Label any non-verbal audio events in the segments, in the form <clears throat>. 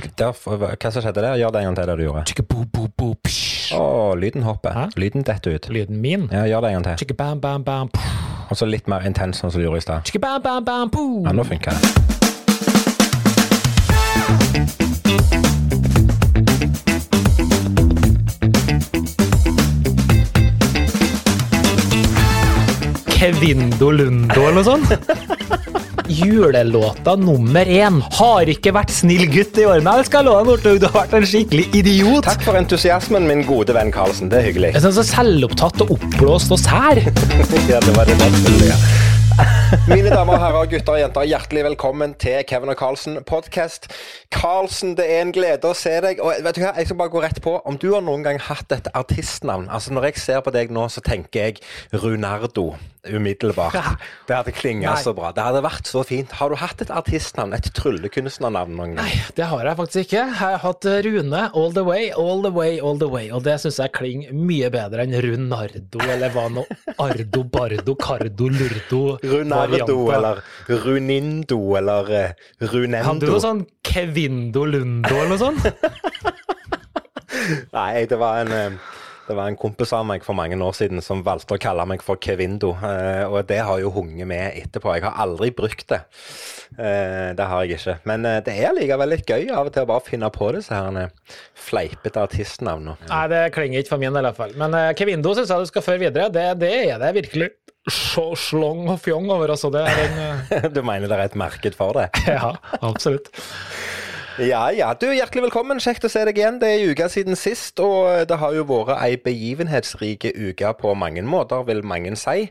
Der, hva som skjedde der? Gjør det en gang til, det du gjorde. Å, lyden hopper. Hæ? Lyden detter ut. Lyden min. Ja, gjør det en gang til. Bam bam bam. Og så litt mer intens, sånn som du gjorde i stad. Bam bam bam. Ja, nå funker det. Kevindo Lundo eller noe sånt. <laughs> Julelåta nummer én. Har ikke vært snill gutt i årene. Jeg skal love deg, du har vært en skikkelig idiot. Takk for entusiasmen, min gode venn Karlsen. Det er hyggelig. Jeg er sånn så selvopptatt og oppblåst og sær. <laughs> Ja, det var det ja. Mine damer og herrer, gutter og jenter, hjertelig velkommen til Kevin og Carlsen Carlsen, det er en glede å se deg. Og vet du hva, jeg skal bare gå rett på. Om du har noen gang hatt et artistnavn Altså, når jeg ser på deg nå, så tenker jeg Runardo umiddelbart. Det hadde klinga så bra. Det hadde vært så fint. Har du hatt et artistnavn, et tryllekunstnernavn noen gang? Nei, det har jeg faktisk ikke. Jeg har hatt Rune all the way, all the way, all the way. Og det syns jeg klinger mye bedre enn Runardo, eller hva nå? <laughs> Ardo, Bardo, Cardo, Lurdo. Runardo varianter. eller Runindo eller eh, Runendo. Hadde du noe sånn Kevindo Lundo eller noe sånt? <laughs> Nei, det var en eh, det var en kompis av meg for mange år siden som valgte å kalle meg for Kevindo, eh, og det har jo hunget med etterpå. Jeg har aldri brukt det. Eh, det har jeg ikke. Men det er likevel litt gøy av og til å bare finne på disse her fleipete artistnavnene. Nei, det klinger ikke for min del, i hvert fall. Men Kevindo syns jeg du skal føre videre. Det, det er det virkelig. Så slong og fjong over, altså. Det er en <laughs> Du mener det er et marked for det? <laughs> Ja, absolutt. Ja, ja. Du, Hjertelig velkommen. Kjekt å se deg igjen. Det er en uke siden sist, og det har jo vært ei begivenhetsrike uke på mange måter, vil mange si.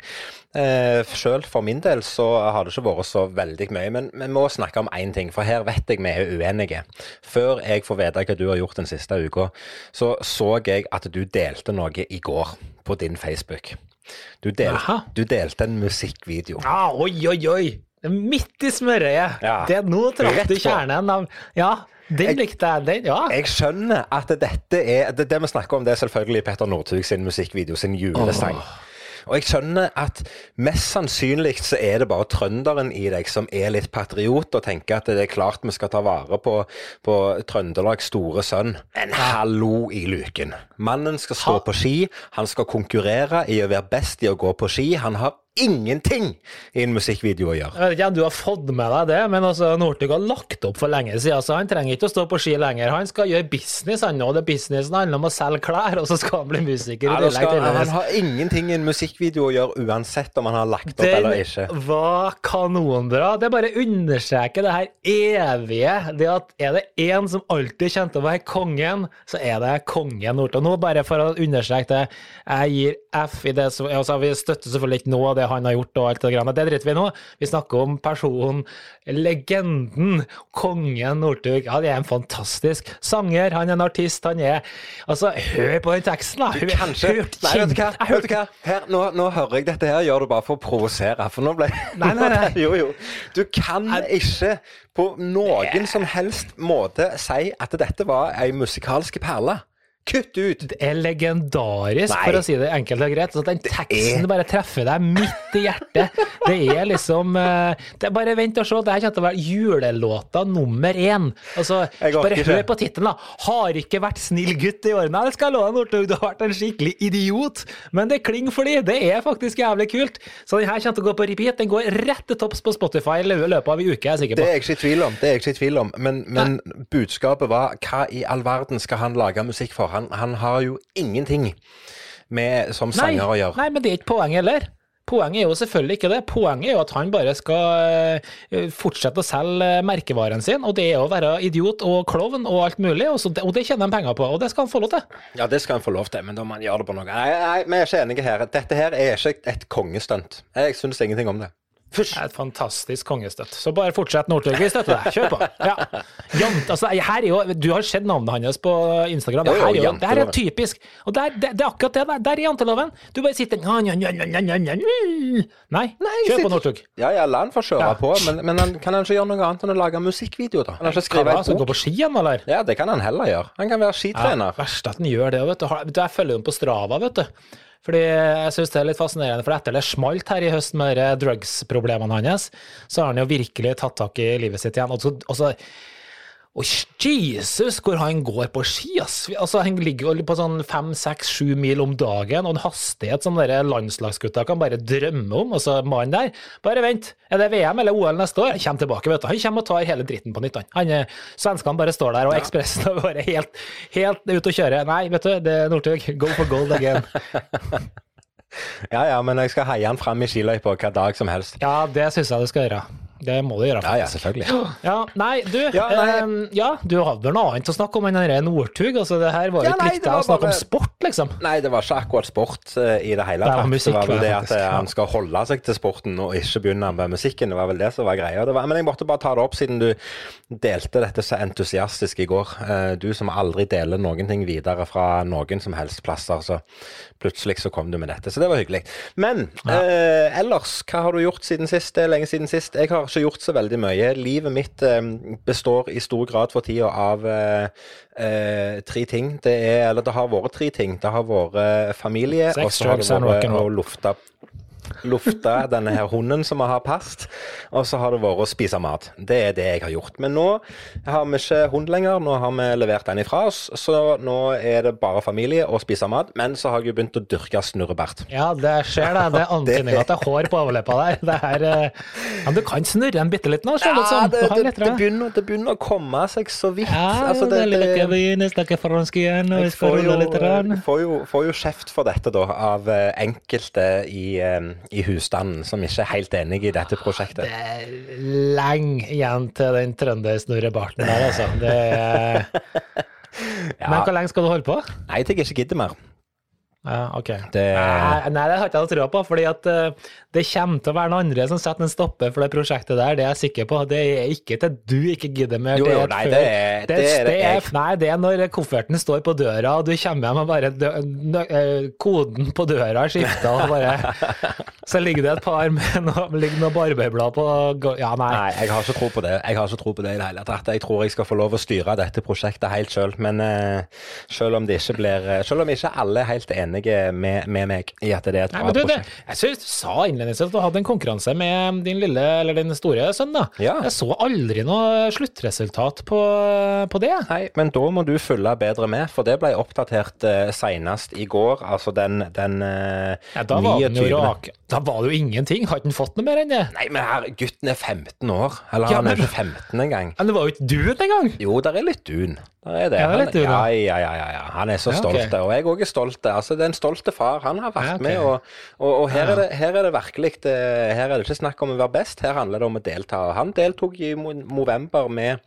Eh, Sjøl for min del så har det ikke vært så veldig mye, men vi må snakke om én ting, for her vet jeg vi er uenige. Før jeg får vite hva du har gjort den siste uka, så så jeg at du delte noe i går på din Facebook. Du, del, du delte en musikkvideo. Ja, oi, oi, oi! Midt i smørøyet. Ja. Det, nå traff du kjernen av Ja, den likte jeg. Den, ja. Jeg skjønner at dette er Det, det vi snakker om, det er selvfølgelig Petter Northug sin musikkvideo, sin julesang. Og jeg skjønner at mest sannsynlig så er det bare trønderen i deg som er litt patriot og tenker at det er klart vi skal ta vare på, på Trøndelags store sønn. En hallo i luken. Mannen skal stå på ski, han skal konkurrere i å være best i å gå på ski. Han har ingenting i en musikkvideo å gjøre. Jeg vet ikke om du har fått med deg det, men altså, Northug har lagt opp for lenge siden, så han trenger ikke å stå på ski lenger. Han skal gjøre business, han nå. Det businessen handler om å selge klær, og så skal han bli musiker Ja, skal, han har ingenting i en musikkvideo å gjøre uansett om han har lagt opp Den eller ikke. var kanonbra. Det bare understreker det her evige Det at er det én som alltid kommer til å være kongen, så er det kongen Northug. Nå bare for å understreke det, jeg gir F i det som altså, Vi støtter selvfølgelig ikke noe av det han har gjort, og alt det greiene. Det driter vi i nå. Vi snakker om personen, legenden, kongen Northug. Ja, det er en fantastisk sanger. Han er en artist. Han er Altså, hør på den teksten, da! Hør- Kanskje hør- Nei, vet du hva? Vet du hva? Her, nå, nå hører jeg dette her gjør du bare for å provosere. For nå ble Nei, nei, <laughs> nei. Jo, jo. Du kan ikke på noen som helst måte si at dette var ei musikalsk perle. Kutt ut! Det er legendarisk, Nei. for å si det enkelt og greit. Så den teksten bare treffer deg midt i hjertet. Det er liksom eh, det er Bare vent og se, det her kommer til å være julelåta nummer én. Altså, bare hør på tittelen, da. 'Har ikke vært snill gutt i årene'. Det skal jeg love deg, du har vært en skikkelig idiot. Men det klinger for de. Det er faktisk jævlig kult. Så den her kommer til å gå på repeat. Den går rett til topps på Spotify i løpet av en uke, jeg er sikker Det på. er jeg ikke i tvil om. det er jeg ikke i tvil om. Men, men budskapet var hva i all verden skal han lage musikk for? Han, han har jo ingenting med som Nei, sanger å gjøre. nei, men det er ikke poenget heller. Poenget er jo selvfølgelig ikke det. Poenget er jo at han bare skal eh, fortsette å selge eh, merkevaren sin, og det er å være idiot og klovn og alt mulig, og, så, og det tjener han penger på, og det skal han få lov til. Ja, det skal han få lov til, men da må han gjøre det på noe. Nei, nei, vi er ikke enige her. Dette her er ikke et kongestunt. Jeg syns ingenting om det. Det er et fantastisk kongestøtt. Så bare fortsett, Northug. Vi støtter deg. Kjør på. Ja. Jant, altså, her er jo, du har sett navnet hans på Instagram. Det her er, jo, det her er typisk. Og det er, det, det er akkurat det der. Der er janteloven. Du bare sitter Nei, kjør på, Northug. Ja, ja, la han få kjøre Ja. på, men, men han, kan han ikke gjøre noe annet enn å lage musikkvideo, da? Han han ikke skrevet Hva, bok. Skal gå på ski han, eller? Ja, det kan han heller gjøre. Han kan være Ja, skitrener. verst at han gjør det. Vet du. Jeg følger ham på Strava, vet du. Fordi jeg syns det er litt fascinerende, for etter det smalt her i høst med drugs-problemene hans, så har han jo virkelig tatt tak i livet sitt igjen. Og så, og Jesus, hvor han går på ski, ass! Altså, han ligger jo på sånn fem, seks, sju mil om dagen, og en hastighet som dere landslagsgutta kan bare drømme om. Og så mannen der, bare vent, er det VM eller OL neste år? Han kommer tilbake, vet du. Han kommer og tar hele dritten på nytt, han. han er- Svenskene bare står der, og Ekspressen er bare helt, helt ute å kjøre. Nei, vet du, det er Northug, go for gold again. <laughs> Ja ja, men jeg skal heie han frem i skiløypa hver dag som helst. Ja, det syns jeg du skal gjøre. Det må du gjøre. Ja ja, selvfølgelig. Ja, nei, du, Ja, nei. ehm, ja, du hadde noe annet å snakke om enn denne Northug? Altså, det her var jo Ja, ikke det å snakke bare- om sport, liksom. Nei, det var ikke akkurat sport uh, i det hele Det var musikk, det var vel det at faktisk, eh, ja. han skal holde seg til sporten og ikke begynne med musikken. Det var vel det som var greia. Det var, men jeg måtte bare ta det opp siden du delte dette så entusiastisk i går. Uh, Du som aldri deler noen ting videre fra noen som helst plasser, så plutselig så kom du med dette. Så det var hyggelig. Men uh, ellers, hva har du gjort siden sist? Det er lenge siden sist. Jeg har ikke gjort så veldig mye. Livet mitt eh, består i stor grad for tida av eh, eh, tre ting. Det er, eller det har vært tre ting. Det har vært eh, familie, og så har det vært å lufte lufte denne her hunden som vi har passet, og så har det vært å spise mat. Det er det jeg har gjort. Men nå har vi ikke hund lenger, nå har vi levert den ifra oss, så nå er det bare familie og spise mat. Men så har jeg jo begynt å dyrke snurrebart. Ja, det skjer, det. Det <laughs> er antydninga til hår på overleppa der. Det er, eh, ja, du kan snurre den bitte litt nå, ser det ut Ja, som. det, det, det, begynner, det begynner å komme seg så vidt. Ja, Altså, det, det, det, begynner å snakke fransk igjen, og jeg får jo, litt. rann. får, jo, får jo kjeft for dette, da, av eh, enkelte i, eh, i husstanden som ikke er helt enig i dette prosjektet. Det er lenge igjen til den trøndersnurrebarten der, altså. Det er... <laughs> Men hvor lenge skal du holde på? Nei, til jeg ikke gidder mer. Ja, ok. Det, Nei, nei, det har ikke jeg tro på, fordi at uh, det kommer til å være noen andre som setter en stopper for det prosjektet der, det er jeg sikker på. Det er ikke til du ikke gidder mer. Jo, det jo, nei, det er- det er det er, Nei, det er når kofferten står på døra, og du kommer hjem og bare dø, nø, eh, Koden på døra er skifta, og bare <laughs> Så ligger det et par med noe, ligger noe barbeiblad på Ja, nei. Nei, jeg har ikke tro på det. Jeg har ikke tro på det i det hele tatt. Jeg tror jeg skal få lov å styre dette prosjektet helt sjøl. Men uh, selv om det ikke blir Sjøl om ikke alle er helt enige med, med meg i at det er et bra du, det, jeg synes du sa innledningsvis at du hadde en konkurranse med din lille, eller din store sønn. da. Ja. Jeg så aldri noe sluttresultat på, på det. Nei, men da må du følge bedre med, for det ble oppdatert uh, senest i går. Altså den, den uh, Ja, da var den jo 29.. rak. Da var det jo ingenting. Har ikke han fått noe mer enn det? Nei, men her, gutten er 15 år. Eller Ja, han er men- ikke 15 engang. Men det var jo ikke dun engang! Jo, der er litt dun. Der er det. Ja, det er litt dun, ja, ja. ja, ja. Han er så stolt, og jeg òg er stolt. Altså, det er en stolte far. Han har vært Ja, okay. med, og, og, og her, er det, her er det virkelig Her er det ikke snakk om å være best, her handler det om å delta. Han deltok i november med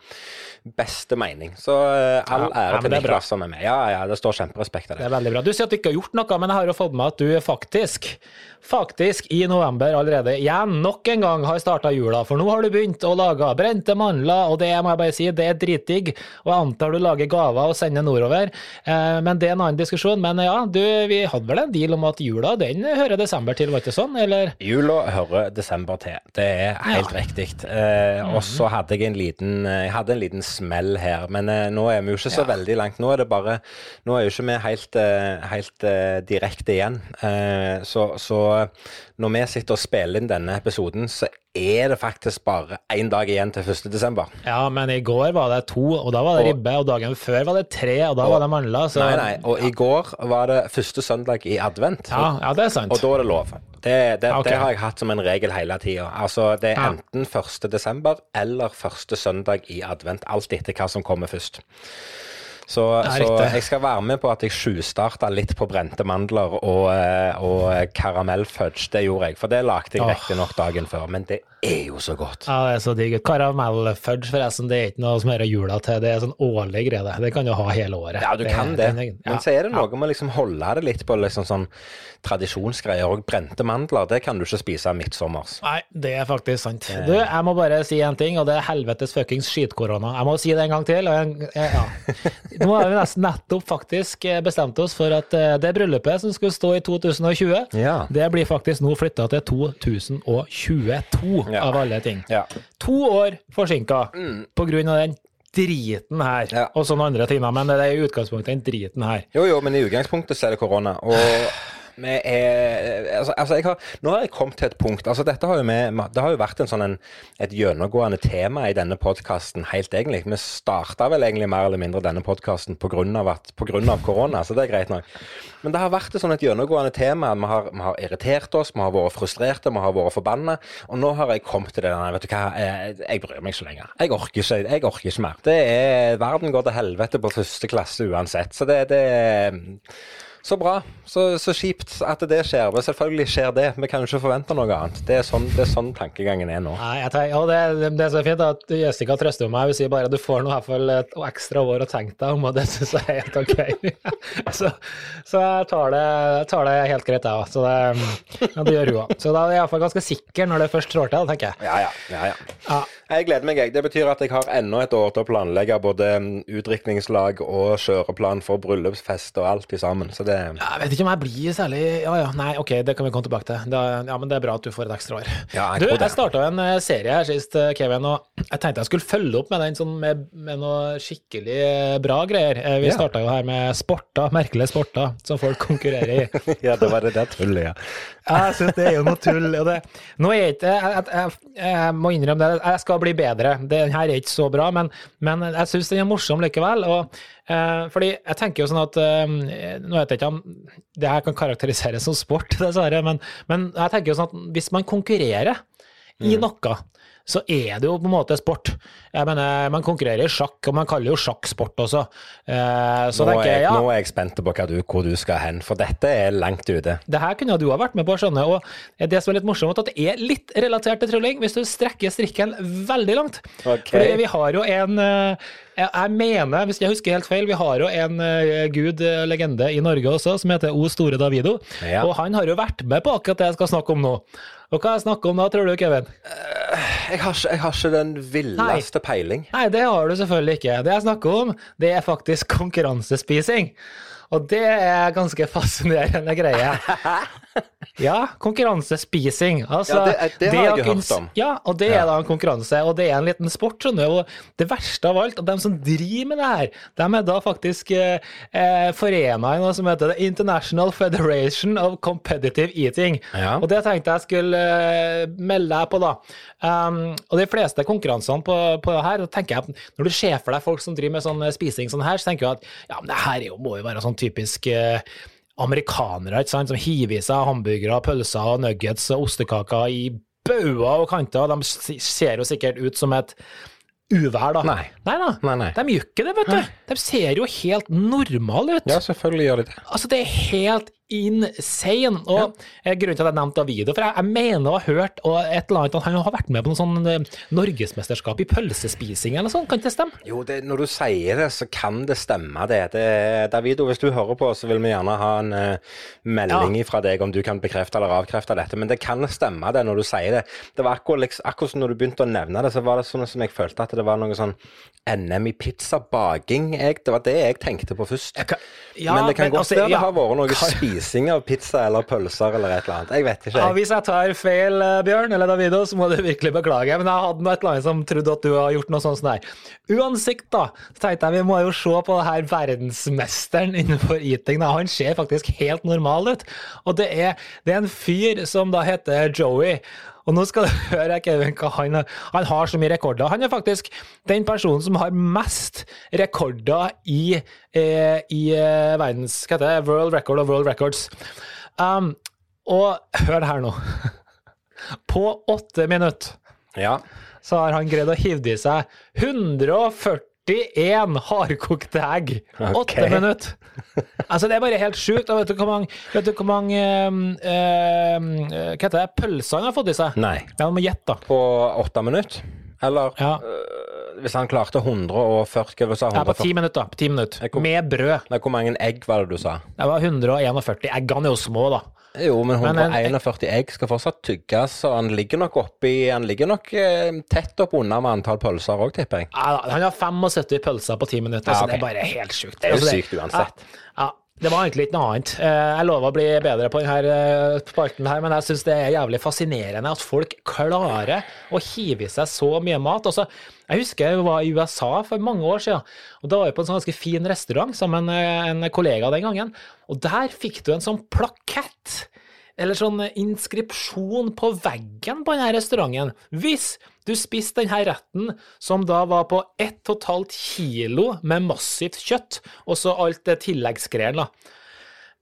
beste mening. Så eh, all Ja, ja, ære til. Niklas som er med. Ja, ja, det står kjemperespekt av Det det. er veldig bra. Du sier at du ikke har gjort noe, men jeg har jo fått med at du faktisk, faktisk i november allerede, igjen nok en gang har starta jula. For nå har du begynt å lage brente mandler, og det må jeg bare si, det er dritdigg. Og jeg antar du lager gaver og sender nordover. Eh, men det er en annen diskusjon. Men ja, du, vi hadde vel en deal om at jula, den hører desember til, var ikke sånn, eller? Jula hører desember til. Det er helt riktig. Eh, Mhm. og så hadde jeg en liten Jeg hadde en liten smell her, men eh, nå er vi jo ikke så veldig langt. Nå er det bare Nå er jo ikke vi helt, eh, helt eh, direkte igjen. Eh, så, så når vi sitter og spiller inn denne episoden, så er det faktisk bare én dag igjen til 1. desember. Ja, men i går var det to, og da var det Og- ribbe, og dagen før var det tre, og da var det mandler. Så... Nei, nei. Og i går var det første søndag i advent. Ja, ja, det er sant. Og da er det lov. Det, det, okay. det har jeg hatt som en regel hele tida. Altså, det er Ja. enten 1. desember eller første søndag i advent. Alt etter hva som kommer først. Så, så jeg skal være med på at jeg tjuvstarta litt på brente mandler og, eh, og karamellfudge. Det gjorde jeg, for det lagde jeg Åh. riktignok dagen før. Men det er jo så godt. Ja, det er så digg. Karamellfudge, forresten, det er ikke noe som hører jula til. Det er sånn årlig greie. det. Det kan du ha hele året. Ja, du kan det. den Men så er det noe med å liksom holde det litt på liksom sånn tradisjonsgreier. Og brente mandler, det kan du ikke spise midtsommers. Nei, det er faktisk sant. Du, jeg må bare si en ting, og det er helvetes fuckings skitkorona. Jeg må si det en gang til. Og jeg, ja. <laughs> Nå har vi nesten nettopp faktisk eh, bestemt oss for at eh, det bryllupet som skulle stå i 2020, Ja. det blir faktisk nå flytta til 2022, Ja. av alle ting. Ja. To år forsinka på grunn av den driten her, Ja. og sånne andre ting, men det er i utgangspunktet den driten her. Jo, jo, men i utgangspunktet så er det korona. Og Vi er, altså, altså jeg har, nå har jeg kommet til et punkt altså dette har jo med, Det har jo vært en sånn en, et gjennomgående tema i denne podkasten helt egentlig. Vi starta vel egentlig mer eller mindre denne podkasten pga. korona, så det er greit nok. Men det har vært et sånn et gjennomgående tema. Vi har, vi har, irritert oss, vi har vært frustrerte, vi har vært forbanna. Og nå har jeg kommet til det der, vet du hva, jeg, jeg bryr meg ikke lenger. Jeg orker ikke, jeg orker ikke mer. Det er, verden går til helvete på første klasse uansett. Så det, det så bra. Så, så, kjipt at det skjer. Men selvfølgelig skjer det. Vi kan jo ikke forvente noe annet. Det er sånn, det er sånn tankegangen er nå. Nei, jeg tenker, ja, det, det, er så fint at Jessica trøster meg. Hun sier bare at du får nå i hvert fall et ekstra år å tenke deg om, og det syns jeg er helt ok. <laughs> så, så, jeg tar det, tar det helt greit, jeg òg. Så det, ja, det gjør hun òg. Så da er jeg iallfall ganske sikker når det først trår til, tenker jeg. Ja, ja. ja, ja. ja. Jeg gleder meg, jeg. Det betyr at jeg har enda et år til å planlegge både utdrikningslag og kjøreplan for bryllupsfest og alt i sammen. Så det Jeg vet ikke om jeg blir særlig Ja ja, nei, ok, det kan vi komme tilbake til. Da, ja, Men det er bra at du får et ekstra år. Ja, jeg du, jeg starta en eh, serie her sist, eh, Kevin, og jeg tenkte jeg skulle følge opp med den sånn med, med noe skikkelig eh, bra greier. Vi ja. starta jo her med sporter, merkelige sporter, som folk konkurrerer i. <laughs> ja, det var det der tullet, ja. Jeg syns det er jo noe tull. Og Det, nå er jeg ikke jeg, jeg, jeg, må innrømme det, jeg skal bli bedre. Den her er ikke så bra, men, men jeg syns den er morsom likevel. Og, eh, fordi jeg tenker jo sånn at eh, Nå vet jeg ikke om det her kan karakteriseres som sport, <laughs> dessverre, men, men jeg tenker jo sånn at hvis man konkurrerer i mm. Så er det jo på en måte sport. Jeg mener, Man konkurrerer i sjakk, og man kaller jo sjakk sport også. Eh, så nå, er jeg, ja, nå er jeg spent på du, hvor du skal hen, for dette er langt ute. Det her kunne du ha vært med på, skjønne. Og det som er litt morsomt, at det er litt relatert til trylling, hvis du strekker strikken veldig langt. Okay. Fordi vi har jo en eh, jeg mener, hvis jeg husker helt feil, vi har jo en uh, gud, uh, legende i Norge også, som heter O Store Davido. Ja. Og han har jo vært med på akkurat det jeg skal snakke om nå. Og hva jeg snakker om da, tror du, Kevin? Uh, jeg, har ikke, jeg, har ikke, den villeste Nei. peiling. Nei, det har du selvfølgelig ikke. Det jeg snakker om, det er faktisk <laughs> konkurransespising. Og det er ganske fascinerende greie. <laughs> <laughs> Ja, konkurransespising. Altså, ja, det, det, har jeg hørt om. Ja, og det er da en konkurranse, og det er en liten sport, Sånn. Og det verste av alt, at de som driver med det her, de er da faktisk eh, eh forena i noe som heter The International Federation of Competitive Eating. Ja. Og det tenkte jeg skulle eh, melde deg på, da. Um, og de fleste konkurransene på, på det her, tenker jeg når du ser for deg folk som driver med sånn eh, spising sånn her, så tenker du at ja, men det her jo, må jo være sånn typisk eh, amerikanere ikke sant, som hiver i seg hamburgere, pølser, nuggets og ostekaker i bauger og kanter. De ser jo sikkert ut som et uvær, da. Nei. Nei da. Nei, nei. De gjør ikke det, vet du. De ser jo helt normale ut. Ja, selvfølgelig gjør de det. Altså, det er helt insane. Og ja. Eh, grunnen til at jeg nevnte Davido, for jeg, jeg mener å ha hørt og et eller annet at han har vært med på noe sånn uh, norgesmesterskap i pølsespising eller sånn, kan ikke det stemme? Jo, det, når du sier det, så kan det stemme, det. det. Davido, hvis du hører på, så vil vi gjerne ha en uh, melding ja. fra deg om du kan bekrefte eller avkrefte dette. Men det kan stemme, det, når du sier det. Det var akkurat, liksom, akkurat som når du begynte å nevne det, så var det sånn som jeg følte at det var noe sånn NM i pizzabaking. det var det jeg tenkte på først. Kan, ja, men det kan men, godt altså, være det har vært noe spising av pizza eller pølser eller et eller annet. Jeg vet ikke. Ja, hvis jeg tar feil, eh, Bjørn eller Davido, så må du virkelig beklage. Men jeg hadde noe et eller annet som trodde at du har gjort noe sånt som. Uansett, da, så tenkte jeg vi må jo se på det her verdensmesteren innenfor eating. Da. Han ser faktisk helt normal ut. Og det er, det er en fyr som da heter Joey. Og nå skal du <laughs> høre Kevin, hva han, han har så mye rekorder. Han er faktisk den personen som har mest rekorder i, eh, i eh, verdens Hva heter det? World Record of World Records. Um, og hør det her nå. <laughs> På åtte minutter ja. så har han greid å hive i seg 140 41 hardkokte egg. Åtte okay. minutter. Altså, det er bare helt sjukt. Og vet du hvor mange, vet du hvor mange øh, Hva heter det, pølser han har fått i seg? Nei. Ja, må gjette, da. På åtte minutter? Eller ja. øh, hvis han klarte 140 hva sa Ja, på ti minutter. På 10 minutter. Med brød. Nei, hvor mange egg var det du sa? Det var 141. Eggene er jo små, da. Jo, men 141 egg skal fortsatt tygges, og han ligger nok oppi Han ligger nok eh, tett opp under med antall pølser òg, tipper jeg. Ja, han har 75 pølser på 10 minutter, ja, okay. så det er bare helt sjukt. Det er jo altså, sykt uansett. Ja, ja. Det var egentlig ikke noe annet. Eh, Jeg lover å bli bedre på denne spalten her, men jeg syns det er jævlig fascinerende at folk klarer å hive i seg så mye mat. Også, jeg husker jeg var i USA for mange år siden, og da var jeg på en sånn ganske fin restaurant sammen med en kollega den gangen, og der fikk du en sånn plakett eller sånn inskripsjon på veggen på denne restauranten. Hvis du spiste denne retten, som da var på 1,5 kilo med massivt kjøtt, og så alt det tilleggsgreiene, da.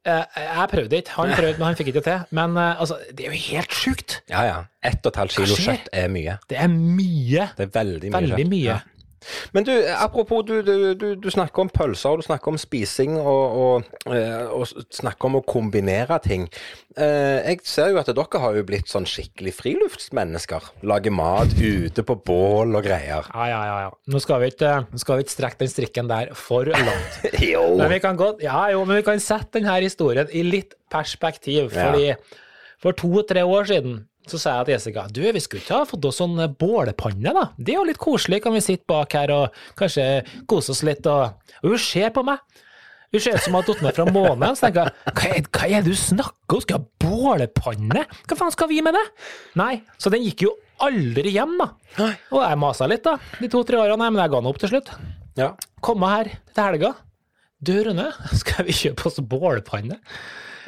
Eh, Jeg prøvde ikke, han prøvde, men han fikk ikke til. Men eh, altså, det er jo helt sjukt. Ja, ja. Ett og et halvt kilo kjøtt er mye. Det er mye. Det er veldig mye Veldig mye. Ja. Men du, apropos, du, du, du, snakker om pølser, og du snakker om spising, og, og, eh, og snakker om å kombinere ting. Eh, Jeg ser jo at dere har jo blitt sånn skikkelig friluftsmennesker. Lager mat ute på bål og greier. Ja, ja, ja. ja. Nå skal vi ikke, skal vi ikke strekke den strikken der for langt. <laughs> Jo. Men vi kan godt, ja jo, men vi kan sette denne historien i litt perspektiv, Ja. fordi for to-tre år siden så sa jeg til Jessica du, vi skulle ikke ha fått oss sånn bålepanne, da. Det er jo litt koselig, kan vi sitte bak her og kanskje kose oss litt, og, og hun ser på meg. Hun ser ut som hun har datt ned fra månen, så tenker jeg hva er, hva er det du snakker om, skal ha bålepanne? Hva faen skal vi med det? Nei, så den gikk jo aldri hjem, da. Og jeg masa litt, da, de to-tre årene, men jeg ga den opp til slutt. Ja. Komme her til helga. Du, Rune, <laughs> skal vi kjøpe oss bålpanne?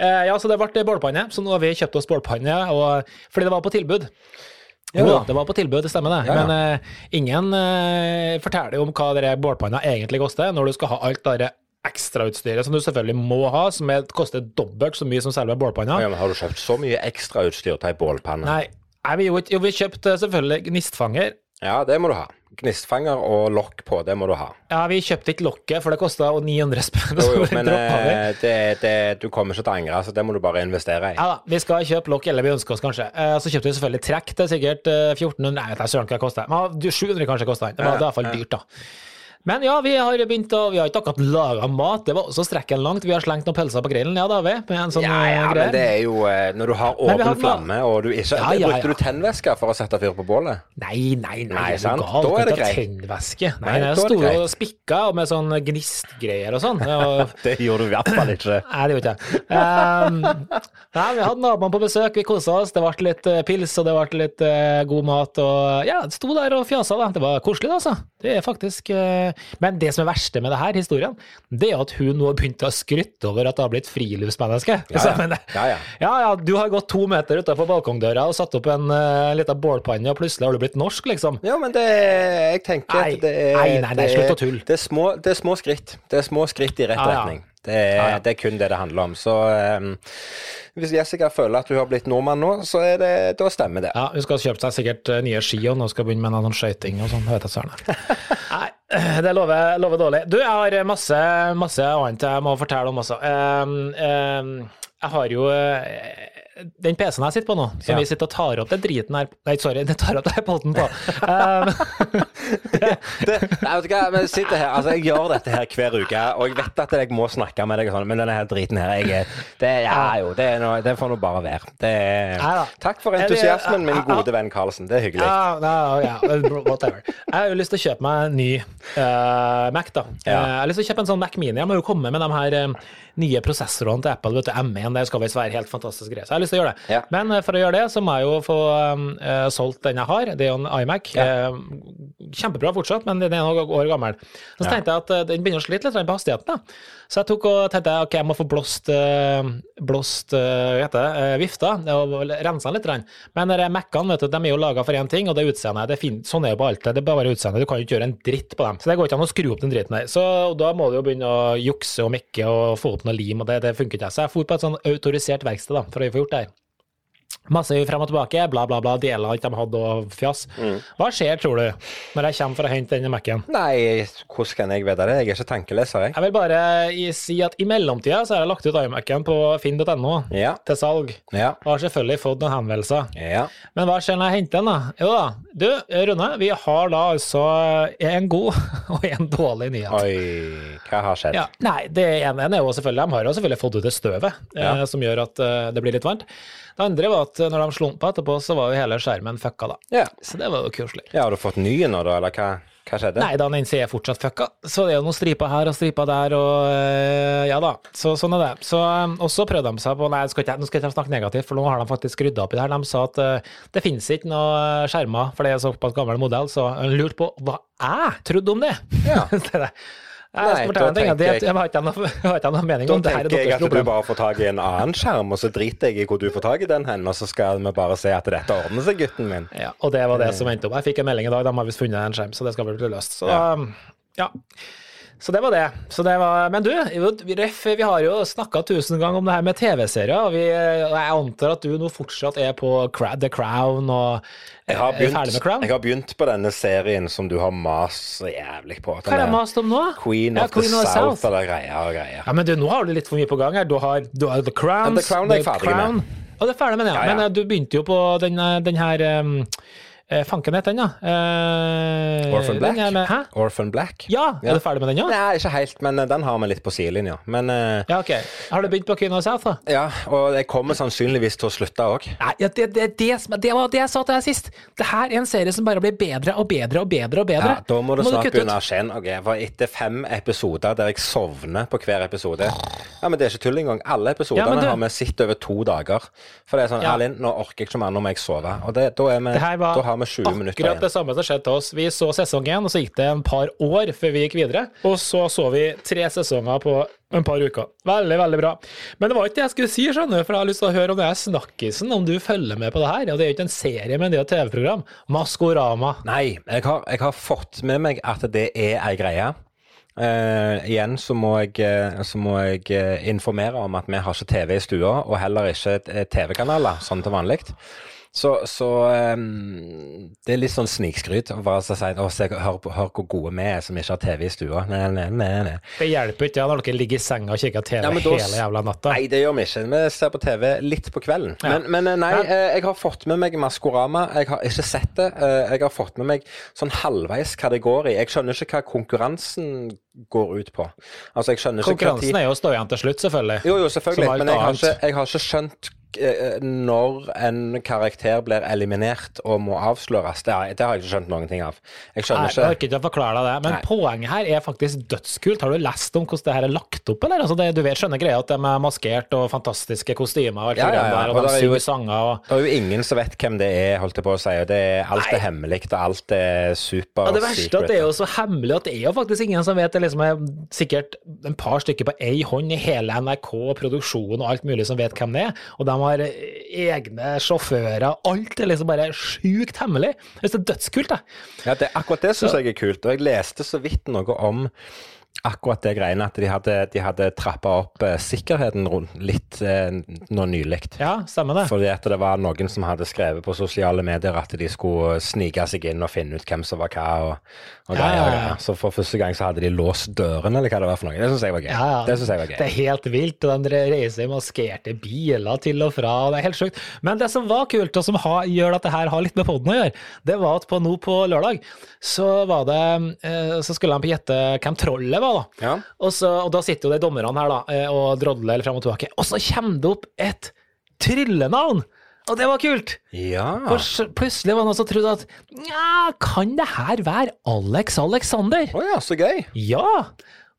Eh, ja, så det ble bålpanne. Så nå har vi kjøpt oss bålpanne, og, fordi det var på tilbud. Jo da, det var på tilbud, det stemmer det. Ja, ja. Men eh, ingen eh, forteller om hva dere bålpanna egentlig koster, når du skal ha alt det ekstrautstyret som du selvfølgelig må ha, som er, koster dobbelt så mye som selve bålpanna. Ja, men har du kjøpt så mye ekstrautstyr til ei bålpanne? Nei, vi, jo, vi kjøpte selvfølgelig gnistfanger. Ja, det må du ha. Gnistfanger og lokk på, det må du ha. Ja, vi kjøpte ikke lokket, for det kosta 900 spenn. Jo, jo, <laughs> men eh, det, det, du kommer ikke til å angre, så det må du bare investere i. Ja da, vi skal kjøpe lokk, eller vi ønsker oss kanskje. Eh, så kjøpte vi selvfølgelig trekk til sikkert eh, 1400, nei, jeg vet ikke søren hva det koster. 700 kanskje kosta den. Det var det var i hvert fall dyrt, da. Men ja, vi har begynt å Vi har ikke akkurat laga mat, det var også strekken langt. Vi har slengt noen pølser på grillen, ja da, vi. Med en sånn Ja, ja, eh, greie. men det er jo eh, Når du har åpen har flamme, og du ikke Ja, ja, Brukte du tennvæske for å sette fyr på bålet? Nei, nei, nei, Nei, er sant? gal? Da er det ikke greit. Tennvæske. Nei, Nei, nei, jeg sto og spikka med sånn gnistgreier og sånn. <laughs> Det gjorde du i hvert fall ikke. <laughs> Nei, det gjorde ikke jeg. Um, nei, vi hadde naboene på besøk, vi kosa oss. Det ble litt eh, pils og det ble litt uh, god mat. Og ja, det sto der og fjasa. Da. Det var koselig, altså. Det er faktisk eh, Men det som er verste med det her historien, det er at hun nå har begynt å skrytte over at det har blitt friluftsmenneske. Ja, ja. <laughs> men, Ja, ja. ja, ja, du har gått to meter utenfor balkongdøra og satt opp en uh, liten bålpanne, og plutselig har du blitt norsk, liksom. Ja, men det Jeg tenker Nei, at det er nei, nei, nei, det slutt å tulle. Det små, det er små skritt. Det er små skritt i rett retning. Det er, det er kun det det handler om. Så um, hvis Jessica føler at hun har blitt nordmann nå, så er det, da stemmer det. Ja, hun skal kjøpe seg sikkert eh, nye ski og nå skal begynne med noe sånn skøyting og sånn. <laughs> det lover, lover dårlig. Du, jeg har masse, masse annet jeg må fortelle om også. Um, um, jeg har jo eh, den PC-en jeg sitter på nå, som Ja. vi sitter og tar opp den driten her Nei, sorry, den tar opp den poden på. <laughs> Um, Det, nei, vet du hva, men sitter her, altså Jeg gjør dette her hver uke, og jeg vet at jeg må snakke med deg, sånn, men denne her driten her jeg, er- det, ja, jo, det, er noe, det får nå bare være. Det, Neida. takk for entusiasmen, min gode venn Karlsen. Det er hyggelig. Ja, ja, ja, whatever. Jeg har jo lyst til å kjøpe meg en ny uh, Mac, da. Eh, jeg har lyst til å kjøpe en sånn Mac Mini. Jeg må jo komme med de her eh, nye prosessorene til Apple. vet du, M1, det skal visst være helt fantastisk greie. Så jeg har lyst til å gjøre det. Ja. Men eh, for å gjøre det, så må jeg jo få uh, solgt den jeg har. Det er jo en iMac. Eh, kjempebra fortsatt, men den er noen år gammel. Så Ja. tenkte jeg at den begynner å slite litt på hastigheten. da. Så jeg tok og tenkte ok, jeg må få blåst, eh, blåst eh, hva heter det, eh, vifta og rensa den litt. Men Mac-ene er jo laga for én ting, og det er utseendet. Sånn er jo på alt. Det er bare utseendet. Du kan jo ikke gjøre en dritt på dem. Så det går ikke an å skru opp den dritten der. Så da må du jo begynne å jukse og mekke og få opp noe lim, og det, det funker ikke. Så jeg dro på et sånn autorisert verksted da, for å få gjort det her. Masse frem og tilbake, bla, bla, bla, deler alt de hadde og fjas. Hva skjer, tror du, når jeg kommer for å hente denne Mac-en? Nei, hvordan kan jeg vite det? Jeg er ikke tenkeleser, jeg. Jeg vil bare si at i mellomtida så har jeg lagt ut iMac-en på finn.no Ja. til salg. Ja. Og har selvfølgelig fått noen henvendelser. Ja. Men hva skjer når jeg henter den, da? Jo da, du Rune, vi har da altså en god <laughs> og en dårlig nyhet. Oi, hva har skjedd? Ja, nei, det ene er jo selvfølgelig, De har jo selvfølgelig fått ut det støvet, eh, som gjør at eh, det blir litt varmt. Det andre var at eh, når de slumpa etterpå, så var jo hele skjermen fucka, da. Ja. Så det var jo koselig. Ja, har du fått nye nå, da, eller hva? Hva skjedde? Nei, da den er fortsatt fucka, så det er jo noen striper her og striper der, og øh, ja da. Så sånn er det. Så også Og så prøvde de seg på Nei, skal ikke, nå skal jeg ikke snakke negativt, for nå har de faktisk rydda opp i det her. De sa at øh, det finnes ikke noe skjermer, for det er såpass gammel modell, så lurte på hva jeg trodde om det. Ja. <laughs> Det Nei, da tenker jeg- jeg har ikke noe, <laughs> mening om det her Da tenker jeg at du bare får tak i en annen skjerm, og så driter jeg i hvor du får tak i den hen, og så skal vi bare se at dette ordner seg, gutten min. Ja, og det var det som endte opp. Jeg fikk en melding i dag, de har visst funnet en skjerm, så det skal bli løst. Så Ja. ja. Så det var det. Så det var, men du, Ref, vi har jo snakka tusen ganger om det her med TV-serier, og jeg antar at du nå fortsatt er på The Crown og Jeg har, med begynt, Crown? jeg har begynt på denne serien som du har mast så jævlig på. Hva er det mast om nå? Queen Ja, of the Queen of the South, South. eller greier og greier. Ja, men du, nå har du litt for mye på gang her. Du har, du har The Crowns Ja, The Crown er jeg The ferdig med. Og det er ferdig med ja. Ja, ja. Men eh, du begynte jo på den, eh, den her um, eh, Fanken het den, da. Eh, Orphan Black? Med, hæ? Orphan Black? Ja, Ja. er du ferdig med den, ja? Nei, ikke helt, men eh, den har vi litt på sidelinja. Men eh, Ja, ok. Har du begynt på Queen of South, da? ja, og jeg kommer sannsynligvis til å slutte òg. Ja, det, det, det, det var det jeg sa til deg sist. Det her er en serie som bare blir bedre og bedre og bedre og bedre. Ja, da må du snart begynne å kjenne. Ok, for etter fem episoder der jeg sovner på hver episode Ja, men det er ikke tull engang. Alle Ja, episodene ja, du- har vi sett over to dager. For det er sånn Ja. Erlind, nå orker jeg ikke mer, nå må jeg sove. Og det, da, vi, Det her var da har vi 20 minutter akkurat det samme som skjedde til oss. Vi så sesong én, og så gikk det en par år før vi gikk videre. Og så så vi tre sesonger på en par uker. Veldig, veldig bra. Men det var ikke det jeg skulle si, skjønner du, for jeg har lyst til å høre om det er snakkisen, om du følger med på det her. Og det er jo ikke en serie, men det er et TV-program. Maskorama. Nei, jeg har, jeg har fått med meg at det er ei greie. Uh, igjen så må jeg, eh, så må jeg eh, informere om at vi har ikke TV i stua, og heller ikke TV-kanaler, sånn til vanlig. Så, så um, det er litt sånn snikskryt å bare si at hør, hør hvor gode vi er som ikke har TV i stua. Nei, nei, nei. nei. Det hjelper ikke ja, når dere ligger i senga og kikker TV Ja, da- hele jævla natta. Nei, det gjør vi ikke. Vi ser på TV litt på kvelden. Ja. Men, men eh, nei, eh, jeg har fått med meg Maskorama. Jeg har ikke sett det. Eh, Jeg har fått med meg sånn halvveis hva det går i. Jeg skjønner ikke hva konkurransen går ut på. Altså, jeg skjønner ikke Konkurransen er jo å stå igjen til slutt, selvfølgelig. Jo, jo, selvfølgelig. Men jeg har, ikke, jeg har ikke skjønt når en karakter blir eliminert og må avsløres. Det har, det har jeg ikke skjønt noen ting av. Jeg Nei, skjønner jeg ikke orker ikke å forklare deg det, men Nei. poenget her er faktisk dødskult. Har du lest om hvordan det her er lagt opp, eller? Altså det, du vet, skjønner greia at de er maskert og fantastiske kostymer og alt Ja, det ja, ja. der, og, Og de er jo- synger sanger og Det er jo ingen som vet hvem det er, holdt jeg på å si. og Det er, alt Nei. er hemmelig, og alt er super ja, Det verste er secret. at det er jo så hemmelig at det er jo faktisk ingen som vet. Det liksom er sikkert en par stykker på ei hånd i hele NRK og produksjon og alt mulig som vet hvem det er. Og de har egne sjåfører. Alt er liksom bare sjukt hemmelig. Jeg synes det er dødskult, jeg. Ja, det, akkurat det syns jeg er kult. Og jeg leste så vidt noe om akkurat det greiene at de hadde, de hadde trappa opp eh, sikkerheten rundt litt eh, nå nylig. Ja, stemmer det. Fordi at det var noen som hadde skrevet på sosiale medier at de skulle snike seg inn og finne ut hvem som var hva. og, og Ja, greier, ja, og greier. Så for første gang så hadde de låst dørene, eller hva det var for noe. Det syns jeg var gøy. Ja, ja. Det synes jeg var gøy. Det er helt vilt. og De reiser i maskerte biler til og fra. og Det er helt sjukt. Men det som var kult, og som har, gjør at det her har litt med poden å gjøre, det var at på nå på lørdag så var det eh, Så skulle de gjette hvem trollet var, da. Ja. Og, så, og da sitter jo de dommerne her da, eh, og drodler fram og tilbake. Og så kommer det opp et tryllenavn! Og det var kult! Ja. For plutselig var det noen som trodde at Nja, kan det her være Alex Alexander? Å ja, så gøy. Ja,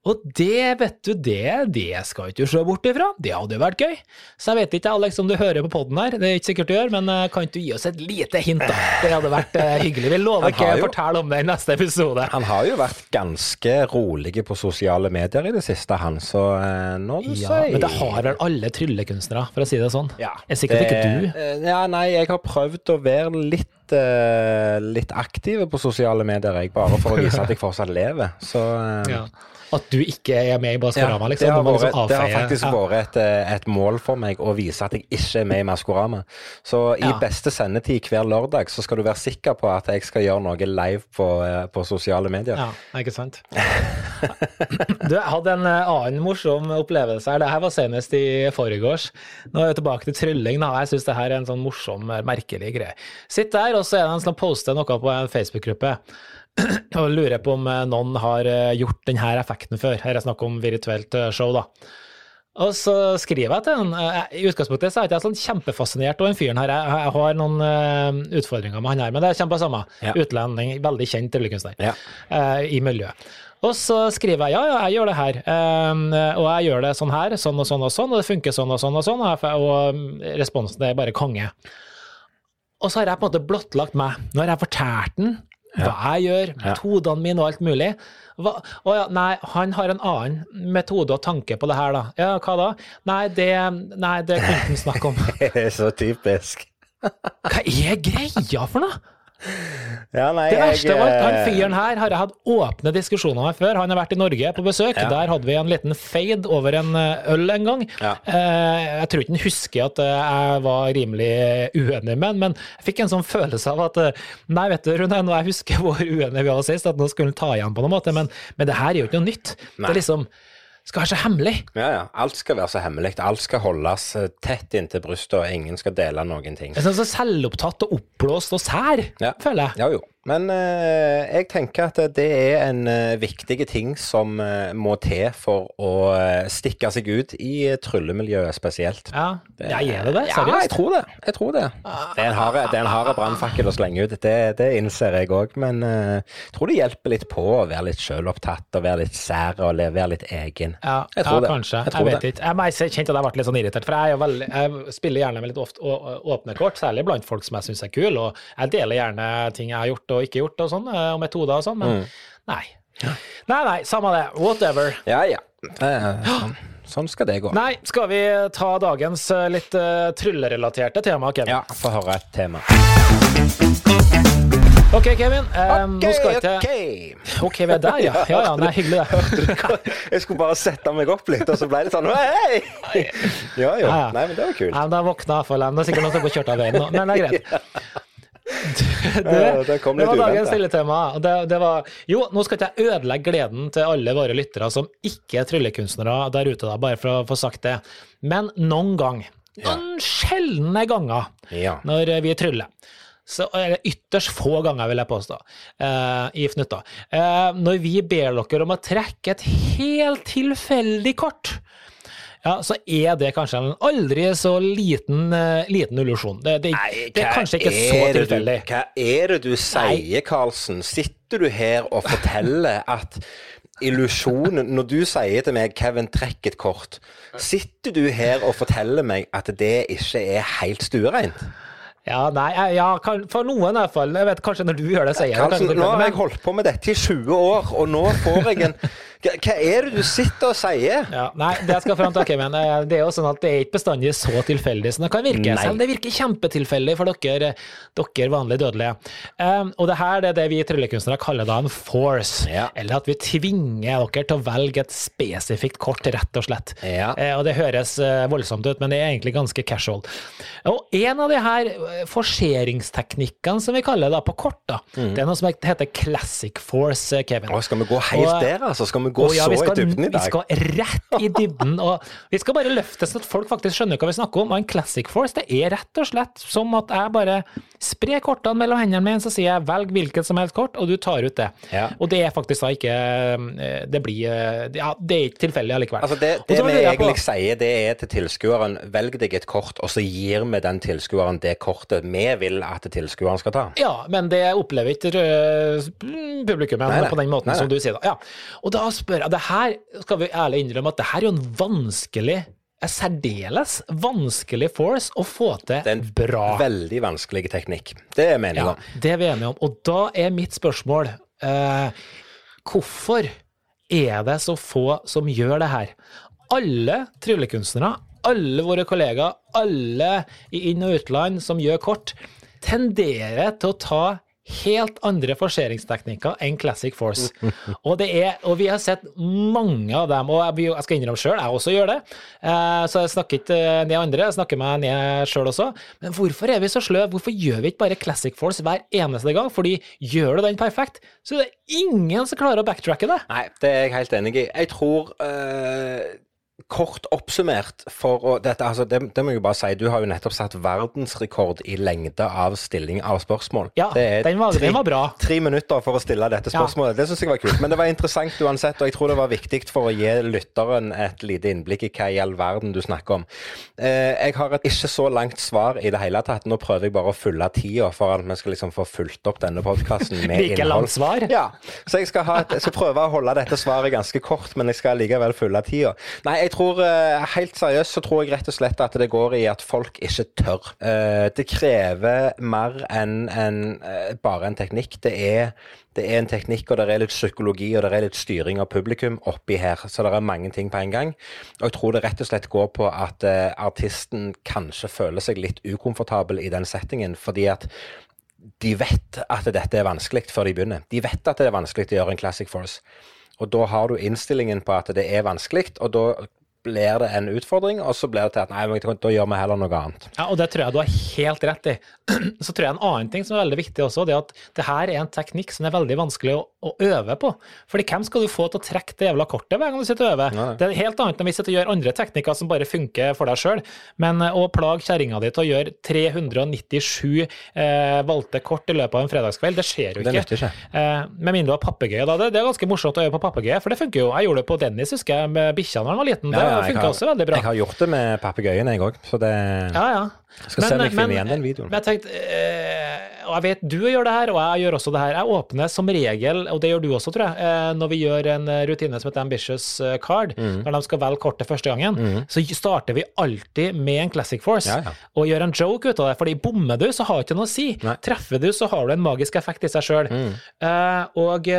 og det, vet du, det, det skal ikke du se bort ifra. Det hadde jo vært gøy. Så jeg vet ikke, Alex, om du hører på podden her, det er ikke sikkert du gjør, men eh, kan ikke du gi oss et lite hint, da? Det hadde vært eh, hyggelig. Vi lover ikke å fortelle om det i neste episode. Han har jo vært ganske rolig på sosiale medier i det siste, han, så nå når du Ja, sier men det har vel alle tryllekunstnere, for å si det sånn. Ja, er sikkert ikke du. eh, Ja, nei, jeg har prøvd å være litt, eh, litt aktive på sosiale medier, jeg, bare for å vise at jeg fortsatt lever. Så eh, Ja. At du ikke er med i Maskorama, liksom. det, har vært, liksom det har faktisk vært et, eh, et mål for meg å vise at jeg ikke er med i Maskorama. Så i beste sendetid hver lørdag så skal du være sikker på at jeg skal gjøre noe live på, eh, på sosiale medier. Ja, ikke sant. <laughs> Du, jeg hadde en eh, annen morsom opplevelse her. Det her var senest i forgårs. Nå er jeg tilbake til trylling. da. Jeg syns det her er en sånn morsom, merkelig greie. Sitt der, og så er det en som poster noe på en Facebook-gruppe. <clears throat> Og lurer på om eh, noen har eh, gjort denne effekten før. Her er snakk om virtuelt eh, show, da. Og så skriver jeg til han I utgangspunktet så er jeg ikke sånn kjempefascinert av den fyren her. Jeg, har noen utfordringer med han her, men det er samme. Ja. Utlending, veldig kjent tryllekunstner Ja. i miljøet. Og så skriver jeg ja, ja, jeg gjør det her, um, og jeg gjør det sånn her, sånn og sånn og sånn, og det funker sånn og sånn og sånn, og, um, responsen er bare konge. Og så har jeg på en måte blottlagt meg. Nå har jeg fortalt den hva jeg gjør, metodene mine og alt mulig. Hva, å ja, nei, han har en annen metode og tanke på det her, da. Ja, hva da? Nei, det, nei, det kan han snakke om. <laughs> Det er så typisk. Hva er greia for noe? Ja, nei, Det verste var at han eh, fyren her har jeg hatt åpne diskusjoner med før. Han har vært i Norge på besøk. Ja. Der hadde vi en liten fade over en eh, øl en gang. Ja. Eh, Jeg tror ikke han husker at jeg var rimelig uenig med han, men jeg fikk en sånn følelse av at Nei, vet du, Rune, jeg husker hvor uenig vi var sist, at nå skulle han ta igjen på noen måte, men, men det her er jo ikke noe nytt. Det er liksom skal være så hemmelig. Ja, ja. Alt skal være så hemmelig. Alt skal holdes eh, tett inntil brystet, og ingen skal dele noen ting. Jeg er sånn så selvopptatt og oppblåst og sær, Ja. føler jeg. Ja jo. Men eh, jeg tenker at det er en uh, viktig ting som eh, må til for å eh, stikke seg ut i tryllemiljøet spesielt. Ja, jeg gjør det det? Ja, jeg tror det. Jeg tror det. Det er en en harde brannfakkel å slenge ut, det, det innser jeg òg. Men eh, jeg tror det hjelper litt på å være litt sjølopptatt og være litt sær og være litt egen. Ja, Jeg tror ja det. kanskje. Jeg Jeg, vet det. ikke. Jeg kjente at jeg ble litt sånn irritert, for jeg, veldig, jeg spiller gjerne med litt ofte å- å- åpne kort, særlig blant folk som jeg syns er kule, og jeg deler gjerne ting jeg har gjort og ikke gjort og sånn, eh, og metoder og sånn, men Mm. nei. Nei, nei, samme det. Whatever. Ja ja. Er Sånn, sånn skal det gå. Nei, skal vi ta dagens eh, litt uh, tryllerelaterte tema, Kevin? Ja, få høre et tema. Ok, Kevin. eh, nå skal ikke ok. Ok, vi er der, ja. <laughs> Ja, ja, nei, hyggelig det. <laughs> Jeg skulle bare sette meg opp litt, og så ble det sånn Hei! Ja jo. Ja, ja. Nei, men det var kult. Nei, men da våkna jeg iallfall. Det er sikkert noen som har kjørt av veien nå, men det er greit. <laughs> <laughs> Det, det kom litt var dagens uventet. stille-tema. og Det, det var Jo, nå skal ikke jeg ødelegge gleden til alle våre lyttere som ikke er tryllekunstnere der ute, da, bare for å få sagt det. Men noen gang, noen sjeldne ganger, Ja. når vi tryller så er det ytterst få ganger, vil jeg påstå, eh, i Fnutta. Eh, når vi ber dere om å trekke et helt tilfeldig kort, ja, så er det kanskje en aldri så liten, uh, liten illusjon. Det, det, det er kanskje ikke så er så tilfeldig. Hva er det du sier, Karlsen? Sitter du her og forteller <laughs> at illusjonen Når du sier til meg 'Kevin, trekk et kort', sitter du her og forteller meg at det ikke er helt stuereint? Ja, nei, ja, for noen i hvert fall. Jeg vet kanskje når du gjør det, sier jeg det. Karlsen, nå har jeg holdt på med dette i 20 år, og nå får jeg en <laughs> Hva er det du sitter og sier? Ja, nei, det jeg skal fram til, okay, men det er jo sånn at det er ikke bestandig så tilfeldig som det kan virke. Nei. Selv om det virker kjempetilfeldig for dere, dere vanlige dødelige. Um, og det her det er det vi tryllekunstnere kaller da en force. Ja. Eller at vi tvinger dere til å velge et spesifikt kort, rett og slett. Ja. Uh, og det høres uh, voldsomt ut, men det er egentlig ganske casual. Og en av de her eh, forseringsteknikkene som vi kaller det da på kort, da, det er noe som heter classic force, eh, Kevin. Å, skal vi gå helt Og- der, altså? Skal vi gå ja, så vi skal, i i Vi skal rett i dybden, og vi skal bare løfte sånn at folk faktisk skjønner hva vi snakker om. Og en classic force, det er rett og slett som at jeg bare sprer kortene mellom hendene mine, så sier jeg velg hvilket som helst kort, og du tar ut det. Ja. Og det er faktisk da ikke eh, Det blir eh, Ja, det er ikke tilfeldig allikevel. Altså det, det vi egentlig sier, det er til tilskueren velg deg et kort, og så gir vi den tilskueren det kortet vi vil at tilskueren skal ta. Ja, men det opplever ikke øh, publikummet på den måten Nei, nei. som du sier. da. Ja. Og da spør jeg, det her skal vi ærlig innrømme at det her er jo en vanskelig, en særdeles vanskelig force å få til bra. Det er en bra. veldig vanskelig teknikk. Det er meningen. Ja, det er vi enige om. Og da er mitt spørsmål eh, hvorfor er det så få som gjør det her? Alle tryllekunstnere, alle våre kollegaer, alle i inn- og utland som gjør kort, tenderer til å ta helt andre forseringsteknikker enn Classic Force. Og, er, og vi har sett mange av dem, og jeg, skal innrømme sjøl, jeg også gjør det. Eh, så jeg snakker ikke ned andre, jeg snakker meg ned sjøl også. Men hvorfor er vi så sløve? Hvorfor gjør vi ikke bare Classic Force hver eneste gang? Fordi gjør du den perfekt, så er det ingen som klarer å backtracke det. Nei, det er jeg helt enig i. Jeg tror eh, kort oppsummert for å dette, altså det, det, må jeg jo bare si, du har jo nettopp satt verdensrekord i lengde av stilling av spørsmål. Ja, den var, tre, den var, bra. Tre minutter for å stille dette spørsmålet. Ja. Det syns jeg var kult. Men det var interessant uansett, og jeg tror det var viktig for å gi lytteren et lite innblikk i hva i all verden du snakker om. Eh, jeg har et ikke så langt svar i det hele tatt. Nå prøver jeg bare å fylle tida for at vi skal liksom få fulgt opp denne podkasten med <laughs> like innhold. langt svar? Ja. Så jeg skal, et, skal prøve å holde dette svaret ganske kort, men jeg skal likevel fylle tida. Nei, jeg tror eh, Helt seriøst så tror jeg rett og slett at det går i at folk ikke tør. Eh, det krever mer enn en, eh, bare en teknikk. Det er, det er en teknikk, og det er litt psykologi og det er litt styring av publikum oppi her. Så det er mange ting på en gang. Og jeg tror det rett og slett går på at artisten kanskje føler seg litt ukomfortabel i den settingen, fordi at de vet at dette er vanskelig før de begynner. De vet at det er vanskelig å gjøre en Classic Force. Og da har du innstillingen på at det er vanskelig, og da blir det en utfordring, og så blir det til at nei, da gjør vi heller noe annet. Ja, og det tror jeg du har helt rett i. <clears throat> Så tror jeg en annen ting som er veldig viktig også, det er at det her er en teknikk som er veldig vanskelig å, å øve på. Fordi hvem skal du få til å trekke det jævla kortet hver gang du sitter og øver? Nei. Det er helt annet enn hvis du gjør andre teknikker som bare funker for deg sjøl, men eh, å plage kjerringa di til å gjøre 397 eh, valgte kort i løpet av en fredagskveld, det skjer jo ikke. Det ikke. Eh, med mindre du har papegøye, da. Det, det, er ganske morsomt å øve på papegøye, for det funker jo. Jeg gjorde det på Dennis, husker jeg, med bikkja da han var liten. Det ja, funka også veldig bra. Jeg har gjort det med papegøyen, jeg òg, så det Ja, ja. Jeg skal men, se om jeg finner igjen den videoen. Men jeg tenkte, eh, og jeg vet du gjør det her, og jeg gjør også det her. Jeg åpner som regel, og det gjør du også, tror jeg, eh, når vi gjør en rutine som heter Ambitious eh, Card, mm. når de skal velge kortet første gangen, mm. så starter vi alltid med en Classic Force ja, ja. og gjør en joke ut av det. fordi bommer du, så har det ikke noe å si. Nei. Treffer du, så har du en magisk effekt i seg sjøl. Mm. Uh, og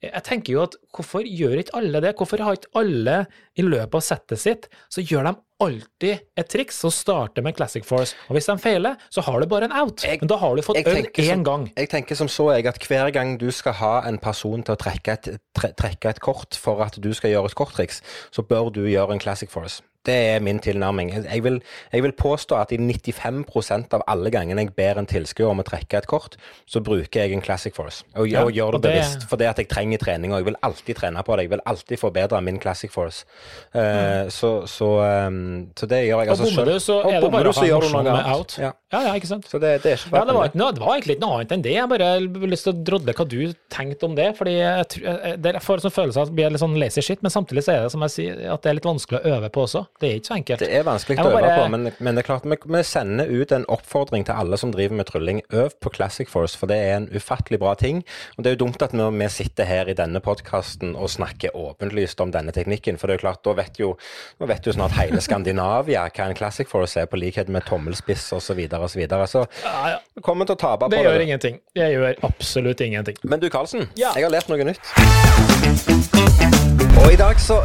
jeg tenker jo at hvorfor gjør ikke alle det? Hvorfor har ikke alle i løpet av settet sitt, så gjør de alltid et triks som starter med Classic Force. Og hvis de feiler, så har du bare en out. Jeg, Men da har du fått øl én gang. Jeg tenker som så, jeg, at hver gang du skal ha en person til å trekke et, tre, trekke et kort for at du skal gjøre et korttriks, så bør du gjøre en Classic Force. Det er min tilnærming. Jeg vil, jeg vil, påstå at i 95% av alle gangene jeg ber en tilskuer om å trekke et kort, så bruker jeg en Classic Force. Og, ja, og gjør det, det bevisst. For det at jeg trenger trening, og jeg vil alltid trene på det. Jeg vil alltid forbedre min Classic Force. Uh, mm. så, så, um, så, det gjør jeg altså sjøl. Og bommer du, så er det bare å ha morsom out. Ja. ja. ja, ikke sant. Så det, det er ikke ja, det, var, no, det var egentlig ikke noe annet enn det. Jeg bare har lyst til å drodle hva du tenkte om det. fordi jeg, det får en sånn følelse av at det blir litt sånn lazy shit, men samtidig så er det som jeg sier, at det er litt vanskelig å øve på også. Det er ikke så enkelt. Det er vanskelig å øve bare... på, men, men, det er klart, vi, vi, sender ut en oppfordring til alle som driver med trylling. Øv på Classic Force, for det er en ufattelig bra ting. Og det er jo dumt at vi, vi sitter her i denne podkasten og snakker åpenlyst om denne teknikken, for det er jo klart, da vet jo, nå vet jo snart hele Skandinavia hva en Classic Force er, på likhet med tommelspiss osv. Så, videre, og så, videre. så ja, ja. vi kommer til å tape på det. Det gjør ingenting. Det gjør absolutt ingenting. Men du Karlsen, ja. jeg har lært noe nytt. Og i dag så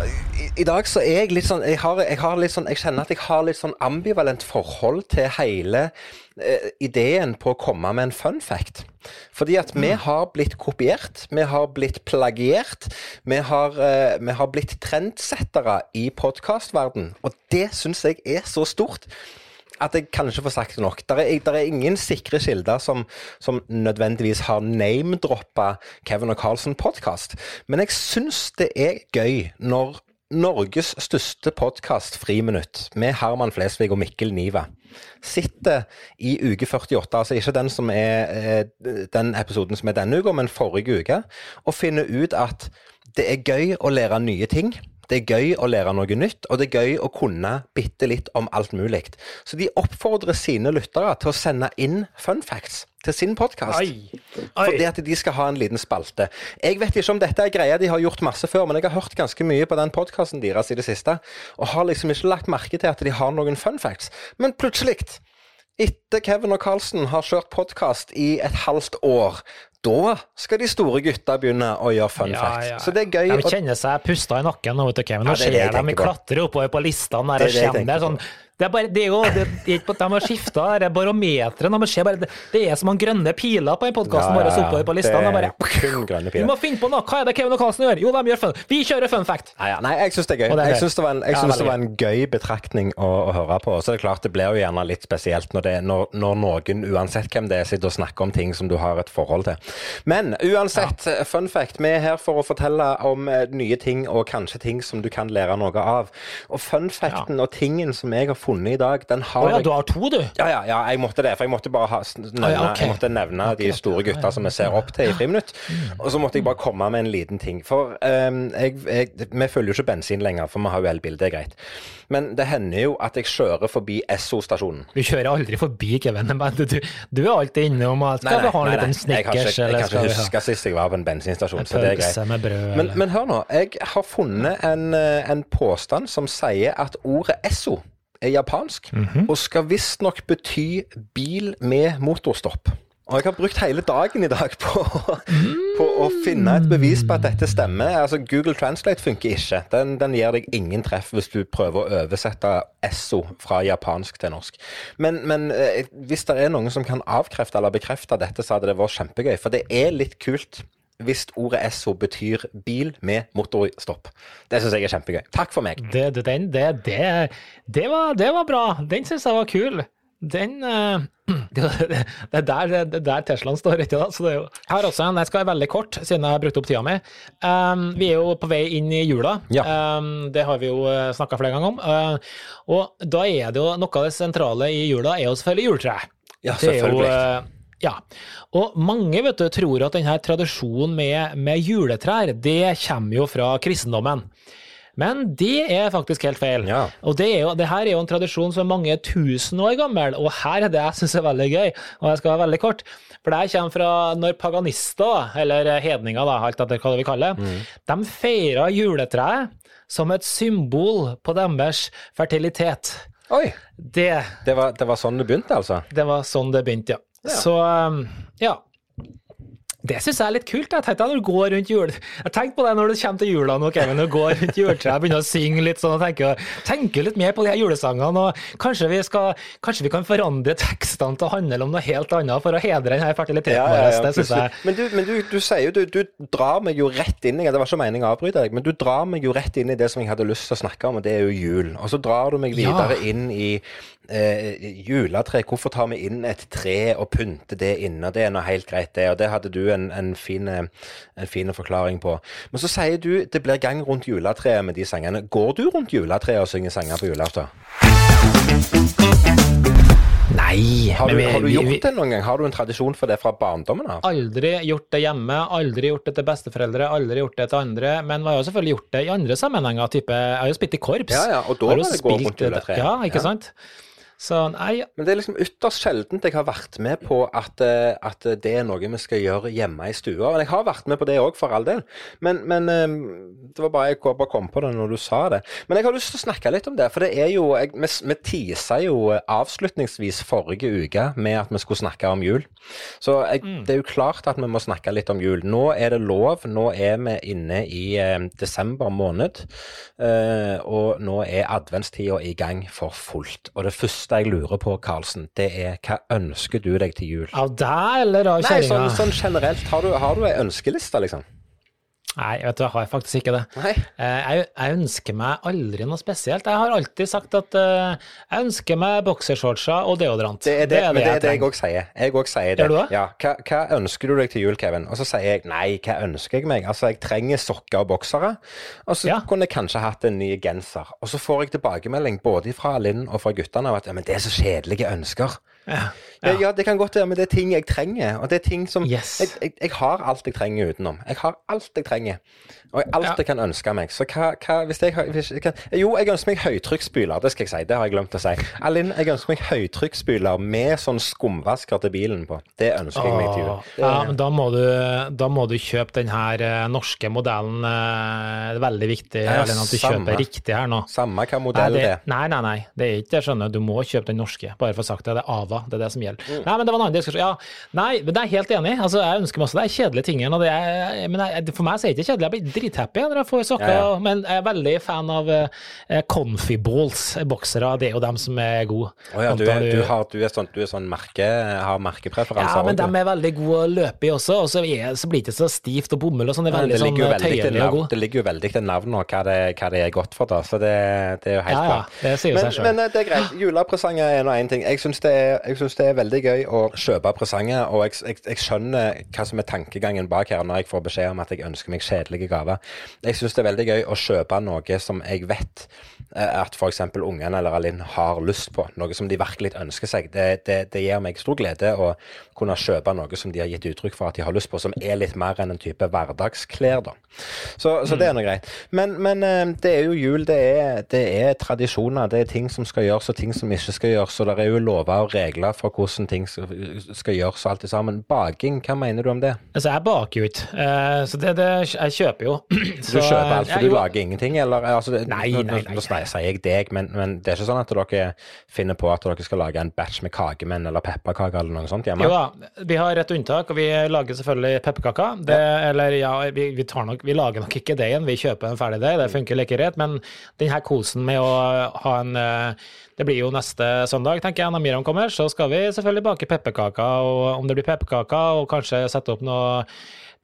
i dag så er jeg litt sånn jeg, har, jeg, har litt sånn jeg, kjenner at jeg har litt sånn ambivalent forhold til hele eh, ideen på å komme med en fun fact. Fordi at vi mm. har blitt kopiert, vi har blitt plagiert, vi har, eh, vi har blitt trendsettere i podkastverden. Og det syns jeg er så stort at jeg kan ikke få sagt det nok. Der er, er, ingen sikre kilder som, som nødvendigvis har name-droppa Kevin og Carlsen-podkast. Men jeg syns det er gøy når Norges største podkast, Friminutt, med Herman Flesvig og Mikkel Niva, sitter i uke 48, altså ikke den, som er, eh, den episoden som er denne uka, men forrige uke, og finner ut at det er gøy å lære nye ting. Det er gøy å lære noe nytt, og det er gøy å kunne bitte litt om alt mulig. Så de oppfordrer sine lyttere til å sende inn fun facts til sin podkast. Fordi at de skal ha en liten spalte. Jeg vet ikke om dette er greia de har gjort masse før, men jeg har hørt ganske mye på den podkasten deres i det siste, og har liksom ikke lagt merke til at de har noen fun facts. Men plutselig, etter Kevin og Carlsen har kjørt podkast i et halvt år, da skal de store gutta begynne å gjøre fun ja, facts. Ja. Så det er gøy. De kjenner seg pusta i nakken nå, vet du, Kevin. Nå ser de klatrer oppover på listene der og kjenner sånn det er bare, det er jo, det, det, De har skifta barometeret. Det, det er som han grønne piler på den podkasten ja, ja, ja. oppover på listene. Bare. Vi må finne på noe! Hva er det Kevin og Karlsen gjør? Jo, de gjør fun. Vi kjører fun fact! Nei, ja. Nei jeg syns det er gøy. Det er jeg syns det, det, var en gøy betraktning å, å, høre på. Så det er klart, det blir jo gjerne litt spesielt når, når, når, noen, uansett hvem det er, sitter og snakker om ting som du har et forhold til. Men uansett, fun fact, vi er her for å fortelle om eh, nye ting og kanskje ting som du kan lære noe av. Og fun facten og tingen som jeg har funnet i dag, den har oh, ja, jeg du har to, du? ja, ja, ja, jeg måtte det. For jeg måtte bare ha, nevne, ja, okay. jeg måtte nevne de store gutta som jeg ser opp til i friminutt. Og så måtte jeg bare komme med en liten ting. For um, jeg, jeg, vi følger jo ikke bensin lenger, for vi har jo elbil, det er greit. Men det hender jo at jeg kjører forbi Esso-stasjonen. Du kjører aldri forbi, Kevin. Men du, du er alltid innom at Skal vi ha en liten Snickers, jeg eller kan ikke huske sist jeg var på en bensinstasjon, så det er greit. brød? Men, men hør nå, jeg har funnet en, eh, en påstand som sier at ordet Esso er japansk, Mhm. og skal visstnok bety bil med motorstopp. Og jeg har brukt hele dagen i dag på, på å finne et bevis på at dette stemmer. Altså Google Translate funker ikke. Den, den gir deg ingen treff hvis du prøver å oversette Esso fra japansk til norsk. Men, men eh, hvis det er noen som kan avkrefte eller bekrefte dette, så hadde det vært kjempegøy. For det er litt kult hvis ordet Esso betyr bil med motorstopp. Det syns jeg er kjempegøy. Takk for meg. Det, det, den, det, det, det, var, det var bra. Den syns jeg var kul. Den uh, <clears throat> Det er der, er Teslaen står, ikke sant? Så det jo Jeg har også en, jeg skal være veldig kort, siden jeg har brukt opp tida mi. Um, vi er jo på vei inn i jula. Ja. Um, det har vi jo snakka flere ganger om. Uh, og da er det jo noe av det sentrale i jula, er jo selvfølgelig juletreet. Ja, selvfølgelig. Det er jo, eh, ja. Og mange vet du, tror at denne tradisjonen med, med juletrær, det kommer jo fra kristendommen. Men det er faktisk helt feil. Ja. Og det, er jo, det her er jo en tradisjon som er mange tusen år gammel, og her er det jeg syns er veldig gøy, og jeg skal være veldig kort. For det her kommer fra når paganister, eller hedninger, da, alt etter hva vi kaller det, de feira juletreet som et symbol på deres fertilitet. Oi! Det Det var, det var sånn det begynte, altså? det var sånn det begynte, ja. Ja. Så um, ja. Det syns jeg er litt kult. Jeg tenkte når du går rundt jul... Jeg tenkte på det når du kommer til jula nå, Kevin, og går rundt juletreet, begynner å synge litt sånn og tenker, tenker litt mer på de her julesangene. og Kanskje vi, skal, kanskje vi kan forandre tekstene til å handle om noe helt annet for å hedre denne fertiliteten Ja, ja, ja, vår. Det syns jeg. Men, du, men du, du sier jo du, du drar meg jo rett inn i Det var ikke meningen å avbryte deg, men du drar meg jo rett inn i det som jeg hadde lyst til å snakke om, og det er jo jul. Og så drar du meg videre inn i eh, juletre. Hvorfor tar vi inn et tre og pynter det inne? Det er nå helt greit, det. Og det hadde du en, en, fin, eh, en fin forklaring på. Men så sier du det blir gang rundt juletreet med de sangene. Går du rundt juletreet og synger sanger på julaften? Nei, Har du, vi- har du gjort vi- det noen gang? Har du en tradisjon for det fra barndommen av? Aldri gjort det hjemme, aldri gjort det til besteforeldre, aldri gjort det til andre. Men vi har jo selvfølgelig gjort det i andre sammenhenger. Type, jeg har jo spilt i korps. Ja, ja, og da Har det gå rundt juletreet. Ja, ikke Ja. sant? Så nei, Men det er liksom ytterst sjeldent jeg har vært med på at, eh, at det er noe vi skal gjøre hjemme i stua. Men jeg har vært med på det òg, for all del. Men, men eh, det var bare jeg bare kom på det når du sa det. Men jeg har lyst til å snakke litt om det. For det er jo jeg, Vi, vi tisa jo eh, avslutningsvis forrige uke med at vi skulle snakke om jul. Så jeg, det er jo klart at vi må snakke litt om jul. Nå er det lov. Nå er vi inne i eh, desember måned. eh, og nå er adventstida i gang for fullt. Og det første jeg lurer på, Karlsen, det er hva ønsker du deg til jul? av deg eller av Nei, sånn, sånn generelt. Har du, har du ei ønskeliste, liksom? Nei, vet du, jeg har faktisk ikke det. Nei. Eh, Jeg, jeg ønsker meg aldri noe spesielt. Jeg har alltid sagt at uh, jeg ønsker meg boksershortser og deodorant. Det er det, det er det jeg også òg sier. Jeg også sier det. Gjør du det? Ja. Hva, hva ønsker du deg til jul, Kevin? Og så sier jeg nei, hva ønsker jeg meg? Altså, jeg trenger sokker og boksere. Og så Ja. kunne jeg kanskje hatt en ny genser. Og så får jeg tilbakemelding både fra Linn og fra guttene av at ja, men det er så kjedelige ønsker. Ja. Ja. ja, det kan godt være, men det er ting jeg trenger. Og det er ting som Yes. jeg, jeg, jeg har alt jeg trenger utenom. Jeg har alt jeg trenger. Og alt Ja. jeg kan ønske meg. Så hva, hva hvis jeg har hvis jeg kan, Jo, jeg ønsker meg høytrykksspyler, det skal jeg si. Det har jeg glemt å si. Alin, jeg ønsker meg høytrykksspyler med sånn skumvasker til bilen på. Det ønsker jeg meg til jul. Ja, men da må, du, da må du kjøpe den her eh, norske modellen. eh, Det er veldig viktig Ja, Alin, at du samme. kjøper riktig her nå. Samme hva modell det det, er. nei, nei, nei, det er ikke det, skjønner du. Må kjøpe den norske, bare for å sagt det. Det er AVA, det er det som gjelder. Mm. Nei, men det var en annen diskusjon. Ja, nei, men det er jeg helt enig i. Altså, jeg ønsker meg også de kjedelige tingene. Og det er, men jeg, for meg så er det ikke kjedelig. Jeg blir drithappy når jeg får sokker. Ja, ja. Men jeg er veldig fan av uh, Comfy Balls boksere. Det er jo dem som er gode. Å ja, du, er, du, har, du er sånn, du er sånn merke, har merkepreferanser Ja, men dem de er veldig gode å løpe i også, og så, er, så blir det ikke så stivt og bomull og sånn. Det er veldig det, sånn god. det ligger jo veldig til navnet og hva det, hva det er godt for, da. Så det, det er jo helt Ja, ja, bra. det sier jo men, seg selv. men eh, det er greit. Julepresanger er nå én ting. Jeg syns det er jeg synes det er veldig gøy å kjøpe presanger, og jeg, jeg, jeg, skjønner hva som er tankegangen bak her når jeg får beskjed om at jeg ønsker meg kjedelige gaver. Jeg synes det er veldig gøy å kjøpe noe som jeg vet at f.eks. ungene eller Alin har lyst på. Noe som de virkelig ønsker seg. Det, det, det, gir meg stor glede å kunne kjøpe noe som de har gitt uttrykk for at de har lyst på, som er litt mer enn en type hverdagsklær, da. Så, så det er nå greit. Men, men, eh, det er jo jul. Det er, det er tradisjoner. Det er ting som skal gjøres, og ting som ikke skal gjøres. Og det er jo lover og regler for hvordan ting skal, gjøres og alt det sammen. Baking, hva mener du om det? Altså, jeg baker jo ikke. Uh, så det, det, jeg kjøper jo. Så, <clears throat> du kjøper alt, for du lager ingenting, eller? Altså, det, nei, nei, nei. Sier jeg deg, men, men, det er ikke sånn at dere finner på at dere skal lage en batch med kakemenn eller pepperkaker eller noe sånt hjemme? Jo da, vi har et unntak, og vi lager selvfølgelig pepperkaker. Det, ja. Eller ja, vi, vi, nok, vi, lager nok ikke det igjen, vi kjøper en ferdig deig, det funker like greit. Men denne kosen med å ha en eh, det blir jo neste søndag, tenker jeg, når Miriam kommer, så skal vi selvfølgelig bake pepperkaker. Og om det blir pepperkaker, og kanskje sette opp noe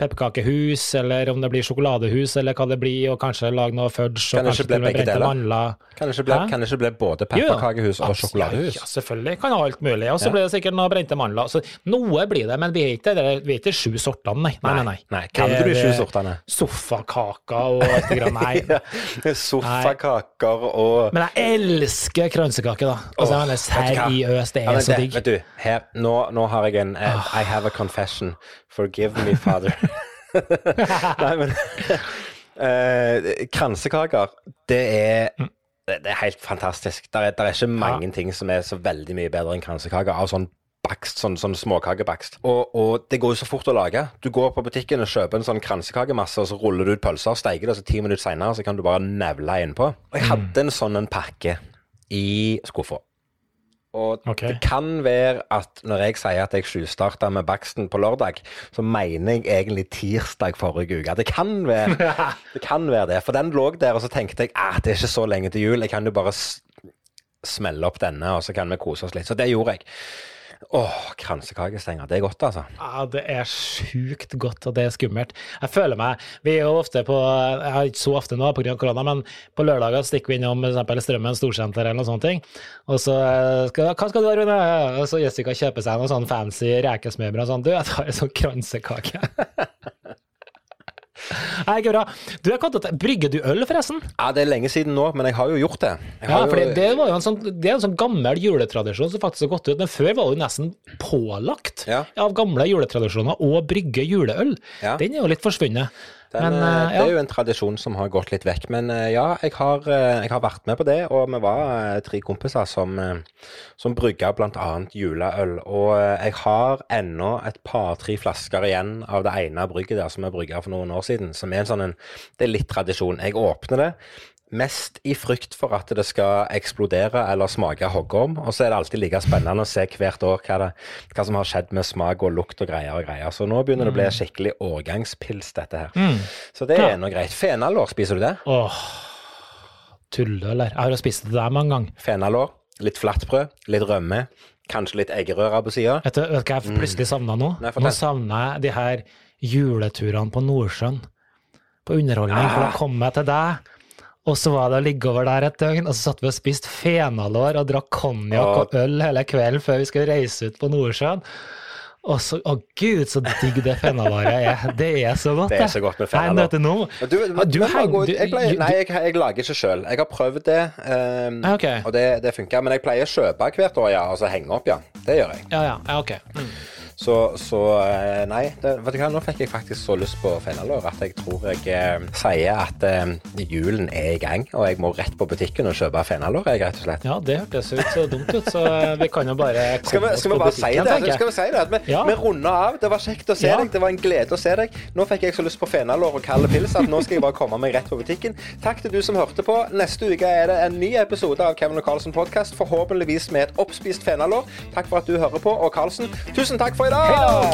pepperkakehus, eller om det blir sjokoladehus, eller hva det blir, og kanskje lage noe fudge. Kan det ikke bli begge deler? Kan det ikke bli, kan det ikke bli både pepperkakehus og sjokoladehus? Ja, selvfølgelig. Kan ha alt mulig. Og så ja. blir det sikkert noe brente mandler. Så noe blir det, men vi er ikke, vi er ikke sju sortene, nei. Nei, nei, nei. nei. Kan du de sju sortene? Sofakaker og alt det grann, nei. <laughs> Sofakaker og Men jeg elsker kransekake, da. Altså, oh, seriøst, det er ja, så digg. Vet du, her, nå, nå har jeg en uh, I have a confession. Forgive me, father. <laughs> Nei, men uh, <laughs> Kransekaker, det er det, er helt fantastisk. Det er, er, ikke mange ja. ting som er så veldig mye bedre enn kransekaker av sånn bakst, sånn, sånn småkakebakst. Og, og, det går jo så fort å lage. Du går på butikken og kjøper en sånn kransekakemasse, og så ruller du ut pølser steiker det, og så ti minutter seinere så kan du bare nevle innpå. Og jeg hadde mm. en sånn en pakke i skuffa. Og okay. det kan være at når jeg sier at jeg tjuvstarta med baksten på lørdag, så mener jeg egentlig tirsdag forrige uke. Det kan være <laughs> det. Kan være det. For den lå der, og så tenkte jeg at ah, det er ikke så lenge til jul. Jeg kan jo bare smelle opp denne, og så kan vi kose oss litt. Så det gjorde jeg. Åh, kransekakestenger. Det er godt, altså. Ja, det er sjukt godt, og det er skummelt. Jeg føler meg Vi er jo ofte på Jeg har ikke så ofte nå pga. korona, men på lørdager stikker vi innom f.eks. Strømmen storsenter eller noe sånt. Og så skal, Hva skal du ha, Rune? Og så Jessica kjøper seg noe sånn fancy rekesmørbrød og sånn. Du, jeg tar en sånn kransekake. <laughs> Nei, ikke bra. Du, jeg kan Brygger du øl, forresten? Ja, Det er lenge siden nå, men jeg har jo gjort det. Ja, for det, det, var jo en sånn, det er en sånn gammel juletradisjon som faktisk har gått ut. Men før var det jo nesten pålagt ja. av gamle juletradisjoner å brygge juleøl. Ja. Den er jo litt forsvunnet. Den, men, uh, Det er jo en tradisjon som har gått litt vekk. Men uh, ja, jeg har, uh, jeg har, vært med på det. Og vi var tre kompiser som, som brygga bl.a. juleøl. Og jeg har ennå et par-tre flasker igjen av det ene brygget der som vi brygga for noen år siden. Som er en sånn en, Det er litt tradisjon. Jeg åpner det, Mest i frykt for at det skal eksplodere eller smake hoggorm. Og så er det alltid like spennende å se hvert år hva, det, hva, som har skjedd med smak og lukt og greier og greier. Så nå begynner det å bli mm. skikkelig årgangspils, dette her. Mm. Så det er nå greit. Fenalår, spiser du det? Åh, tulløler. Jeg har spist det der mange ganger. Fenalår, litt flatbrød, litt rømme, kanskje litt eggerøre på sida. Vet du hva jeg mm. plutselig savna nå? Nei, nå savner jeg de her juleturene på Nordsjøen. På underholdning. Ah. For da kommer jeg til deg og så var det å ligge over der et døgn, og så satt vi og spiste fenalår og drakk konjakk og øl hele kvelden før vi skulle reise ut på Nordsjøen. Og så, Å gud, så digg det fenalåret er. Det er så godt, det. er så godt med fenalår. Du, du, du, jeg, pleier, nei, jeg, jeg, lager ikke sjøl. Jeg har prøvd det, um, okay. og det, det funker. Men jeg pleier å kjøpe hvert år, ja, og så henge opp, ja. Det gjør jeg. Ja, ja, ja ok. Mm. Så, så eh, nei, det, vet du hva, nå fikk jeg faktisk så lyst på fenalår at jeg tror jeg eh, sier at eh, julen er i gang, og jeg må rett på butikken og kjøpe fenalår, jeg, rett og slett. Ja, det hørtes ut så dumt ut, så eh, vi kan jo bare komme <laughs> skal vi, skal vi bare butikken, si det? Skal vi si det? At vi, ja. vi runder av. Det var kjekt å se ja. deg, det var en glede å se deg. Nå fikk jeg så lyst på fenalår og kald pils at nå skal jeg bare komme meg rett på butikken. Takk til du som hørte på. Neste uke er det en ny episode av Kevin og Carlsen podkast, forhåpentligvis med et oppspist fenalår. Takk for at du hører på, og Carlsen, tusen takk for i Hello,